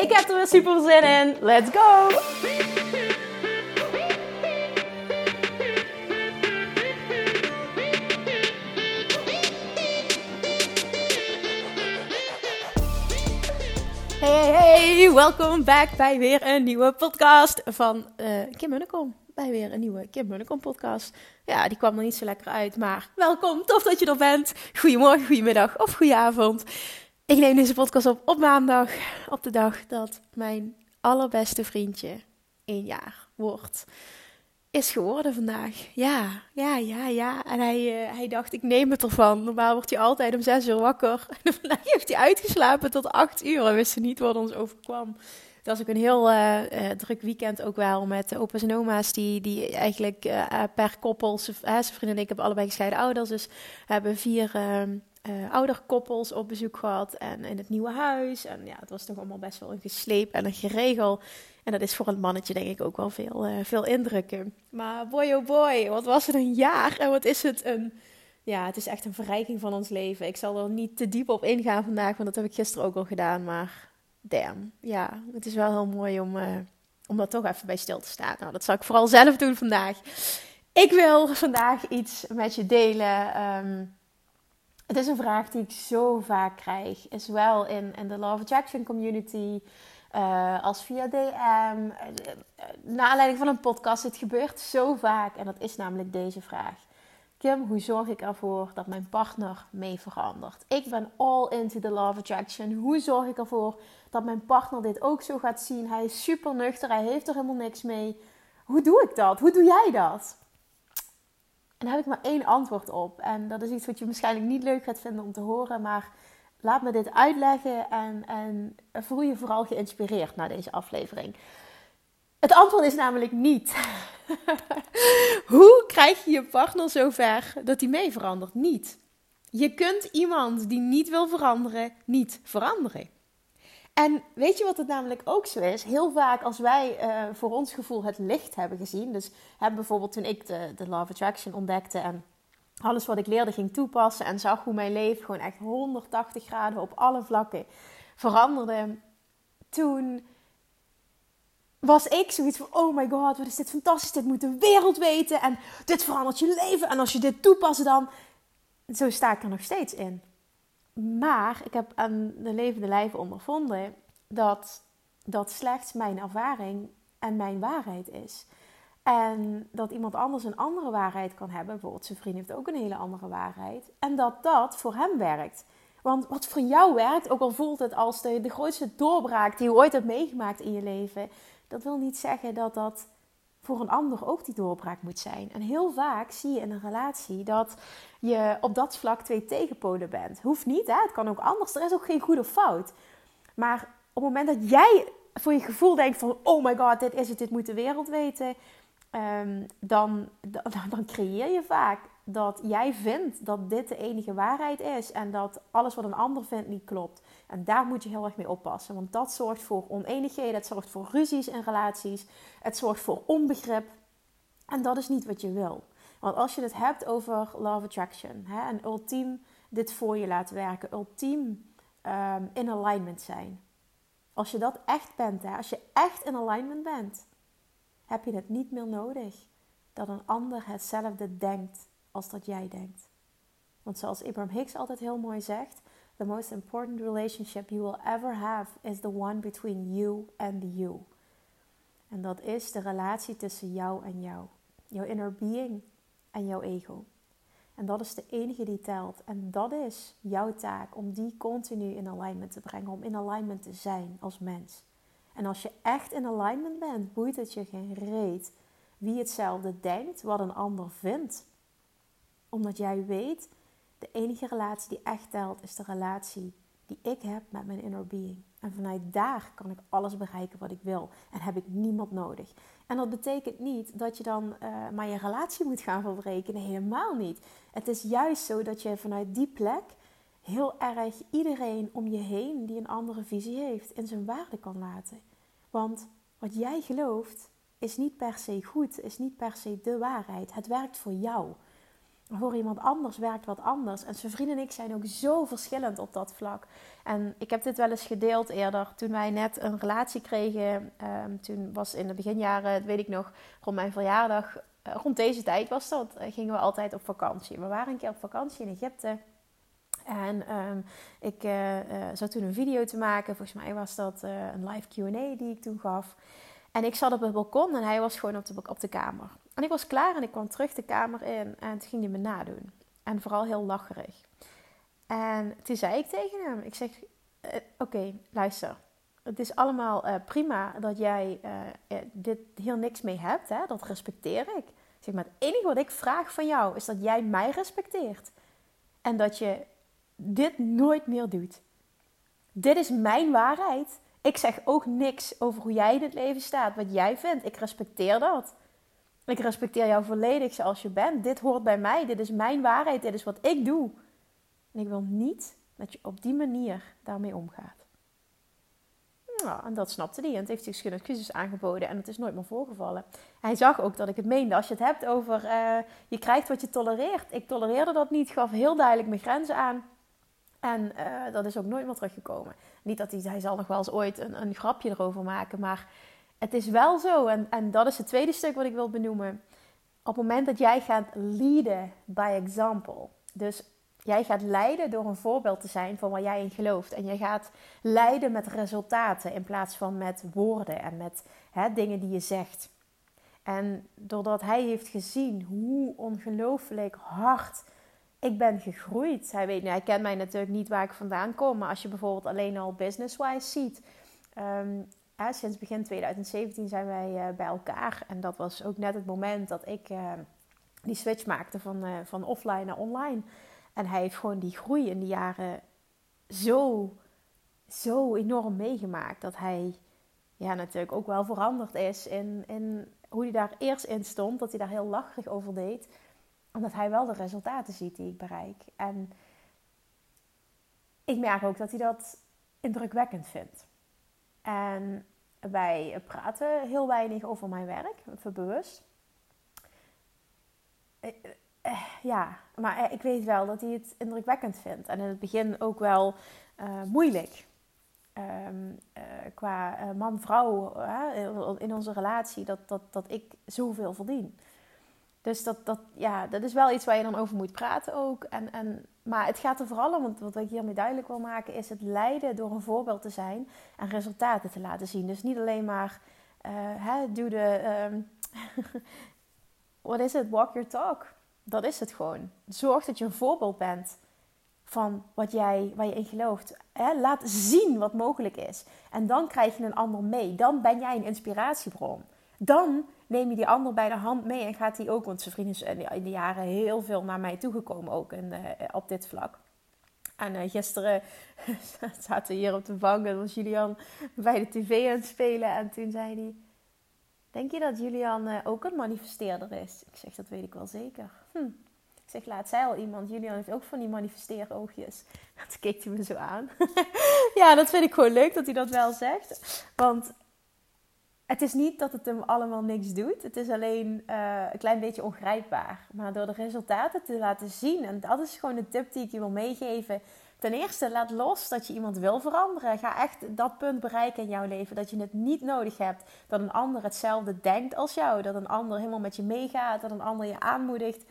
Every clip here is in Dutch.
Ik heb er weer super zin in. Let's go! Hey, hey, welkom back bij weer een nieuwe podcast van uh, Kim Munnekom. Bij weer een nieuwe Kim Munnekom podcast. Ja, die kwam er niet zo lekker uit, maar welkom, tof dat je er bent. Goedemorgen, goedemiddag of goedenavond. Ik neem deze podcast op op maandag, op de dag dat mijn allerbeste vriendje één jaar wordt. Is geworden vandaag. Ja, ja, ja, ja. En hij, uh, hij dacht, ik neem het ervan. Normaal wordt hij altijd om zes uur wakker. En vandaag heeft hij uitgeslapen tot acht uur. En wist niet wat ons overkwam. Het was ook een heel uh, uh, druk weekend ook wel met opa's en oma's die, die eigenlijk per koppel, zijn vriend en ik hebben allebei gescheiden ouders, dus we hebben vier ehm, uh, ouderkoppels op bezoek gehad en in het nieuwe huis. En ja, het was toch allemaal best wel een gesleep en een geregel. En dat is voor een mannetje denk ik ook wel veel, uh, veel indrukken. Maar boy oh boy, wat was het een jaar en wat is het een... Ja, het is echt een verrijking van ons leven. Ik zal er niet te diep op ingaan vandaag, want dat heb ik gisteren ook al gedaan. Maar damn, ja, het is wel heel mooi om, uh, om daar toch even bij stil te staan. Nou, dat zal ik vooral zelf doen vandaag. Ik wil vandaag iets met je delen... Um, het is een vraag die ik zo vaak krijg. Zowel in, in de Love Attraction community uh, als via DM. Uh, naar aanleiding van een podcast. Het gebeurt zo vaak. En dat is namelijk deze vraag. Kim, hoe zorg ik ervoor dat mijn partner mee verandert? Ik ben all into the Love Attraction. Hoe zorg ik ervoor dat mijn partner dit ook zo gaat zien? Hij is super nuchter. Hij heeft er helemaal niks mee. Hoe doe ik dat? Hoe doe jij dat? En daar heb ik maar één antwoord op. En dat is iets wat je waarschijnlijk niet leuk gaat vinden om te horen. Maar laat me dit uitleggen en, en voel je vooral geïnspireerd naar deze aflevering. Het antwoord is namelijk niet. Hoe krijg je je partner zover dat hij mee verandert? Niet. Je kunt iemand die niet wil veranderen, niet veranderen. En weet je wat het namelijk ook zo is? Heel vaak als wij uh, voor ons gevoel het licht hebben gezien. Dus hebben bijvoorbeeld toen ik de, de of Attraction ontdekte en alles wat ik leerde ging toepassen. En zag hoe mijn leven gewoon echt 180 graden op alle vlakken veranderde. Toen was ik zoiets van: oh my god, wat is dit fantastisch. Dit moet de wereld weten. En dit verandert je leven. En als je dit toepast, dan. Zo sta ik er nog steeds in. Maar ik heb aan de levende lijf ondervonden dat dat slechts mijn ervaring en mijn waarheid is. En dat iemand anders een andere waarheid kan hebben. Bijvoorbeeld zijn vriend heeft ook een hele andere waarheid. En dat dat voor hem werkt. Want wat voor jou werkt, ook al voelt het als de, de grootste doorbraak die je ooit hebt meegemaakt in je leven. Dat wil niet zeggen dat dat voor een ander ook die doorbraak moet zijn. En heel vaak zie je in een relatie dat je op dat vlak twee tegenpolen bent. Hoeft niet, hè? het kan ook anders. Er is ook geen goed of fout. Maar op het moment dat jij voor je gevoel denkt van... oh my god, dit is het, dit moet de wereld weten... Um, dan, dan, dan creëer je vaak dat jij vindt dat dit de enige waarheid is en dat alles wat een ander vindt niet klopt. En daar moet je heel erg mee oppassen, want dat zorgt voor oneenigheden, het zorgt voor ruzies in relaties, het zorgt voor onbegrip. En dat is niet wat je wil. Want als je het hebt over love attraction, hè, en ultiem dit voor je laten werken, ultiem um, in alignment zijn. Als je dat echt bent, hè, als je echt in alignment bent, heb je het niet meer nodig dat een ander hetzelfde denkt als dat jij denkt. Want zoals Abraham Hicks altijd heel mooi zegt, the most important relationship you will ever have is the one between you and you. En dat is de relatie tussen jou en jou. Jouw inner being en jouw ego. En dat is de enige die telt. En dat is jouw taak om die continu in alignment te brengen, om in alignment te zijn als mens. En als je echt in alignment bent, boeit het je geen reet wie hetzelfde denkt, wat een ander vindt omdat jij weet, de enige relatie die echt telt is de relatie die ik heb met mijn inner being. En vanuit daar kan ik alles bereiken wat ik wil. En heb ik niemand nodig. En dat betekent niet dat je dan uh, maar je relatie moet gaan verbreken. helemaal niet. Het is juist zo dat je vanuit die plek heel erg iedereen om je heen die een andere visie heeft in zijn waarde kan laten. Want wat jij gelooft is niet per se goed, is niet per se de waarheid. Het werkt voor jou. Voor iemand anders werkt wat anders. En zijn vrienden en ik zijn ook zo verschillend op dat vlak. En ik heb dit wel eens gedeeld eerder. Toen wij net een relatie kregen. Um, toen was in de beginjaren, weet ik nog, rond mijn verjaardag. Uh, rond deze tijd was dat. Uh, gingen we altijd op vakantie. We waren een keer op vakantie in Egypte. En um, ik uh, zat toen een video te maken. Volgens mij was dat een live QA die ik toen gaf. En ik zat op het balkon en hij was gewoon op de, op de kamer. En ik was klaar en ik kwam terug de kamer in en toen ging hij me nadoen. En vooral heel lacherig. En toen zei ik tegen hem, ik zeg, uh, oké, luister. Het is allemaal uh, prima dat jij uh, dit heel niks mee hebt. Hè? Dat respecteer ik. ik zeg, maar het enige wat ik vraag van jou is dat jij mij respecteert. En dat je dit nooit meer doet. Dit is mijn waarheid. Ik zeg ook niks over hoe jij in het leven staat, wat jij vindt. Ik respecteer dat. Ik respecteer jou volledig zoals je bent. Dit hoort bij mij. Dit is mijn waarheid. Dit is wat ik doe. En ik wil niet dat je op die manier daarmee omgaat. Nou, en dat snapte hij. En het heeft zich verschillende excuses aangeboden. En het is nooit meer voorgevallen. Hij zag ook dat ik het meende. Als je het hebt over uh, je krijgt wat je tolereert. Ik tolereerde dat niet. Gaf heel duidelijk mijn grenzen aan. En uh, dat is ook nooit meer teruggekomen. Niet dat hij, hij zal nog wel eens ooit een, een grapje erover maken. Maar het is wel zo. En, en dat is het tweede stuk wat ik wil benoemen. Op het moment dat jij gaat leaden by example. Dus jij gaat leiden door een voorbeeld te zijn van waar jij in gelooft. En je gaat leiden met resultaten in plaats van met woorden en met hè, dingen die je zegt. En doordat hij heeft gezien hoe ongelooflijk hard ik ben gegroeid. Hij weet, nou, hij kent mij natuurlijk niet waar ik vandaan kom. Maar als je bijvoorbeeld alleen al business-wise ziet. Um, sinds begin 2017 zijn wij uh, bij elkaar. En dat was ook net het moment dat ik uh, die switch maakte van, uh, van offline naar online. En hij heeft gewoon die groei in die jaren zo, zo enorm meegemaakt. Dat hij ja, natuurlijk ook wel veranderd is in, in hoe hij daar eerst in stond. Dat hij daar heel lacherig over deed omdat hij wel de resultaten ziet die ik bereik. En ik merk ook dat hij dat indrukwekkend vindt. En wij praten heel weinig over mijn werk, even bewust. Eh, eh, ja, maar ik weet wel dat hij het indrukwekkend vindt. En in het begin ook wel moeilijk. Uh, qua man-vrouw in onze relatie, dat, dat, dat ik zoveel verdien. Dus dat, dat, ja, dat is wel iets waar je dan over moet praten ook. En, en, maar het gaat er vooral om, want wat ik hiermee duidelijk wil maken, is het leiden door een voorbeeld te zijn en resultaten te laten zien. Dus niet alleen maar, uh, hè, doe de, um, wat is het, walk your talk. Dat is het gewoon. Zorg dat je een voorbeeld bent van wat jij, waar je in gelooft. Hè? Laat zien wat mogelijk is. En dan krijg je een ander mee. Dan ben jij een inspiratiebron. Dan neem je die ander bij de hand mee en gaat hij ook, want zijn vrienden is in de jaren heel veel naar mij toegekomen ook in, op dit vlak. En uh, gisteren zaten we hier op de bank en was Julian bij de tv aan het spelen. En toen zei hij, denk je dat Julian uh, ook een manifesteerder is? Ik zeg, dat weet ik wel zeker. Hm. Ik zeg, laat zij al iemand. Julian heeft ook van die manifesteeroogjes. En toen keek hij me zo aan. ja, dat vind ik gewoon leuk dat hij dat wel zegt. Want het is niet dat het hem allemaal niks doet. Het is alleen uh, een klein beetje ongrijpbaar. Maar door de resultaten te laten zien, en dat is gewoon de tip die ik je wil meegeven. Ten eerste, laat los dat je iemand wil veranderen. Ga echt dat punt bereiken in jouw leven. Dat je het niet nodig hebt dat een ander hetzelfde denkt als jou. Dat een ander helemaal met je meegaat. Dat een ander je aanmoedigt.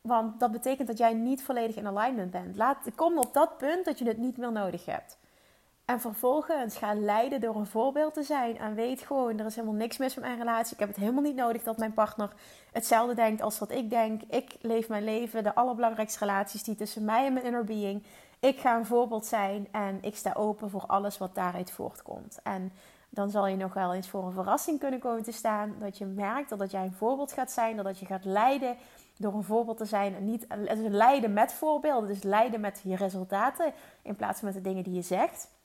Want dat betekent dat jij niet volledig in alignment bent. Laat, kom op dat punt dat je het niet meer nodig hebt. En vervolgens ga leiden door een voorbeeld te zijn. En weet gewoon, er is helemaal niks mis met mijn relatie. Ik heb het helemaal niet nodig dat mijn partner hetzelfde denkt als wat ik denk. Ik leef mijn leven, de allerbelangrijkste relaties die tussen mij en mijn inner being. Ik ga een voorbeeld zijn en ik sta open voor alles wat daaruit voortkomt. En dan zal je nog wel eens voor een verrassing kunnen komen te staan. Dat je merkt dat jij een voorbeeld gaat zijn, dat je gaat leiden door een voorbeeld te zijn. En niet het is leiden met voorbeelden, dus leiden met je resultaten in plaats van met de dingen die je zegt.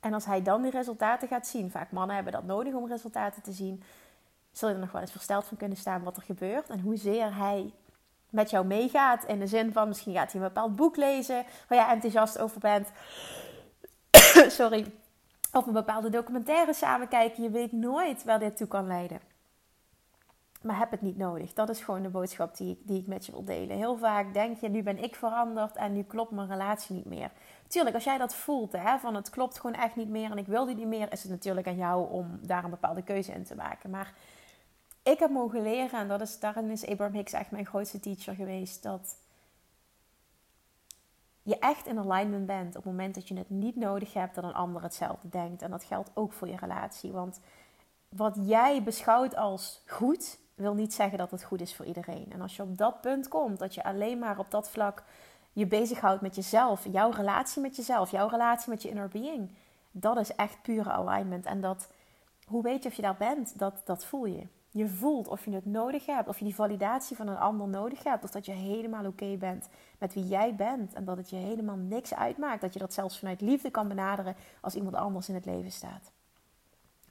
En als hij dan die resultaten gaat zien, vaak mannen hebben dat nodig om resultaten te zien, zul je er nog wel eens versteld van kunnen staan wat er gebeurt en hoezeer hij met jou meegaat. In de zin van misschien gaat hij een bepaald boek lezen waar jij enthousiast over bent. Sorry. Of een bepaalde documentaire samen kijken. Je weet nooit waar dit toe kan leiden. Maar heb het niet nodig. Dat is gewoon de boodschap die ik, die ik met je wil delen. Heel vaak denk je, nu ben ik veranderd en nu klopt mijn relatie niet meer. Tuurlijk, als jij dat voelt, hè, van het klopt gewoon echt niet meer en ik wil die niet meer, is het natuurlijk aan jou om daar een bepaalde keuze in te maken. Maar ik heb mogen leren, en dat is, daarin is Abraham Hicks echt mijn grootste teacher geweest, dat je echt in alignment bent op het moment dat je het niet nodig hebt dat een ander hetzelfde denkt. En dat geldt ook voor je relatie. Want wat jij beschouwt als goed, wil niet zeggen dat het goed is voor iedereen. En als je op dat punt komt, dat je alleen maar op dat vlak je bezighoudt met jezelf, jouw relatie met jezelf, jouw relatie met je inner being, dat is echt pure alignment. En dat, hoe weet je of je daar bent, dat, dat voel je. Je voelt of je het nodig hebt, of je die validatie van een ander nodig hebt, of dat je helemaal oké bent met wie jij bent en dat het je helemaal niks uitmaakt. Dat je dat zelfs vanuit liefde kan benaderen als iemand anders in het leven staat.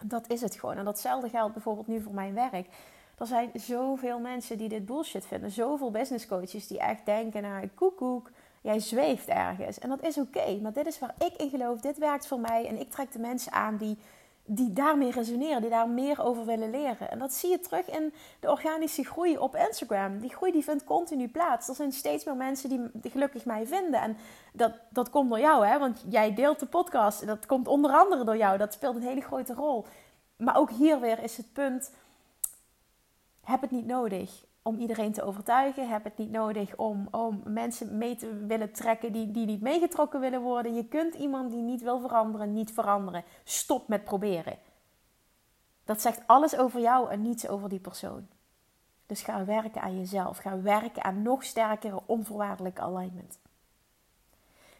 Dat is het gewoon. En datzelfde geldt bijvoorbeeld nu voor mijn werk. Er zijn zoveel mensen die dit bullshit vinden. Zoveel business coaches die echt denken: nou, koekoek, jij zweeft ergens. En dat is oké, maar dit is waar ik in geloof. Dit werkt voor mij. En ik trek de mensen aan die, die daarmee resoneren, die daar meer over willen leren. En dat zie je terug in de organische groei op Instagram. Die groei die vindt continu plaats. Er zijn steeds meer mensen die, die gelukkig mij vinden. En dat, dat komt door jou, hè? want jij deelt de podcast. Dat komt onder andere door jou. Dat speelt een hele grote rol. Maar ook hier weer is het punt heb het niet nodig om iedereen te overtuigen. Heb het niet nodig om, om mensen mee te willen trekken die, die niet meegetrokken willen worden. Je kunt iemand die niet wil veranderen, niet veranderen. Stop met proberen. Dat zegt alles over jou en niets over die persoon. Dus ga werken aan jezelf. Ga werken aan nog sterkere onvoorwaardelijke alignment.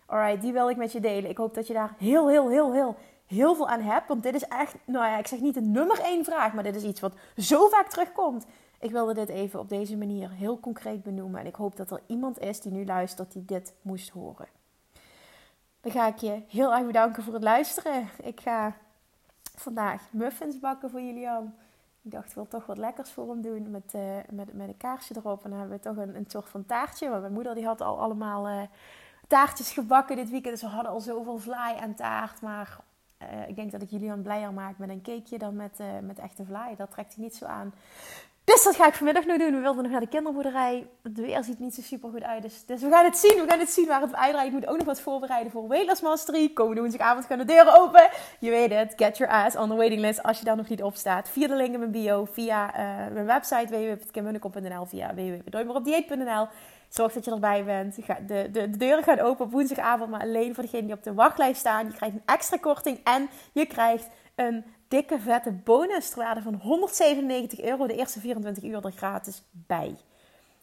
Alright, die wil ik met je delen. Ik hoop dat je daar heel, heel, heel, heel, heel veel aan hebt. Want dit is echt, nou ja, ik zeg niet de nummer één vraag, maar dit is iets wat zo vaak terugkomt. Ik wilde dit even op deze manier heel concreet benoemen. En ik hoop dat er iemand is die nu luistert die dit moest horen. Dan ga ik je heel erg bedanken voor het luisteren. Ik ga vandaag muffins bakken voor Julian. Ik dacht, ik wil toch wat lekkers voor hem doen met, uh, met, met een kaarsje erop. En dan hebben we toch een, een soort van taartje. Want mijn moeder die had al allemaal uh, taartjes gebakken dit weekend. Dus we hadden al zoveel vlaai en taart. Maar uh, ik denk dat ik Julian blijer maak met een cakeje dan met, met echte vlaai. Dat trekt hij niet zo aan. Dus dat ga ik vanmiddag nog doen. We wilden nog naar de kinderboerderij. Het weer ziet niet zo super goed uit. Dus, dus, we gaan het zien. We gaan het zien waar het. Ik moet ook nog wat voorbereiden voor Weightless Mastery. Komende woensdagavond gaan de deuren open. Je weet het. Get your ass on the waiting list als je daar nog niet op staat. Via de link in mijn bio. Via uh, mijn website www.kimmunnekom.nl. Via www.nooitmeeropdieet.nl. Zorg dat je erbij bent. De, de, de deuren gaan open op woensdagavond. Maar alleen voor degenen die op de wachtlijst staan. Je krijgt een extra korting. En je krijgt een dikke vette bonus van 197 euro de eerste 24 uur er gratis bij.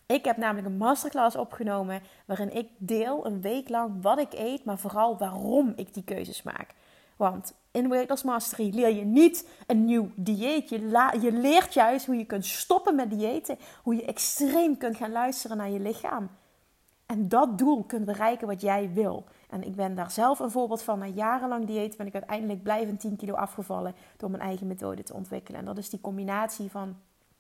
Ik heb namelijk een masterclass opgenomen waarin ik deel een week lang wat ik eet, maar vooral waarom ik die keuzes maak. Want in Weight Loss Mastery leer je niet een nieuw dieet. Je, je leert juist hoe je kunt stoppen met diëten. Hoe je extreem kunt gaan luisteren naar je lichaam. En dat doel kunt bereiken wat jij wil. En ik ben daar zelf een voorbeeld van. Na jarenlang dieet ben ik uiteindelijk blijvend 10 kilo afgevallen door mijn eigen methode te ontwikkelen. En dat is die combinatie van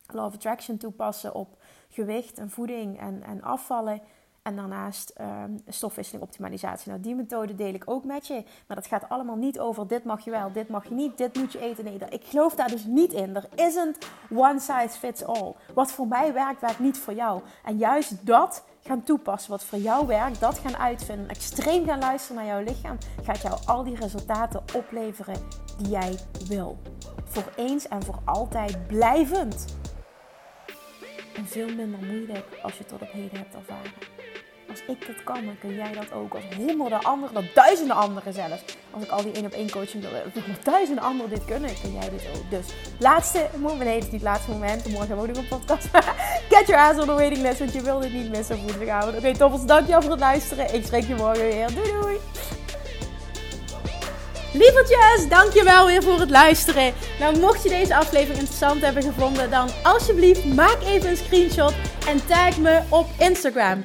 Law of Attraction toepassen op gewicht en voeding en, en afvallen. En daarnaast um, stofwisseling optimalisatie. Nou, die methode deel ik ook met je. Maar dat gaat allemaal niet over dit mag je wel, dit mag je niet, dit moet je eten. Nee, ik geloof daar dus niet in. Er isn't one size fits all. Wat voor mij werkt, werkt niet voor jou. En juist dat gaan toepassen, wat voor jou werkt, dat gaan uitvinden, extreem gaan luisteren naar jouw lichaam, gaat jou al die resultaten opleveren die jij wil. Voor eens en voor altijd blijvend. En veel minder moeilijk als je het tot op heden hebt ervaren. Als ik dat kan, dan kun jij dat ook. Als honderden anderen, dat duizenden anderen zelfs. Als ik al die één op één coaching wil, nog duizenden anderen dit kunnen, kun jij dit ook. Dus laatste moment, nee, het is niet het laatste moment. Morgen hebben we ook nog een podcast. Get your ass on the waiting list, want je wil dit niet missen op woensdagavond. Oké, okay, dankjewel voor het luisteren. Ik spreek je morgen weer. Doei doei! Lievertjes, dankjewel weer voor het luisteren. Nou, mocht je deze aflevering interessant hebben gevonden, dan alsjeblieft maak even een screenshot en tag me op Instagram.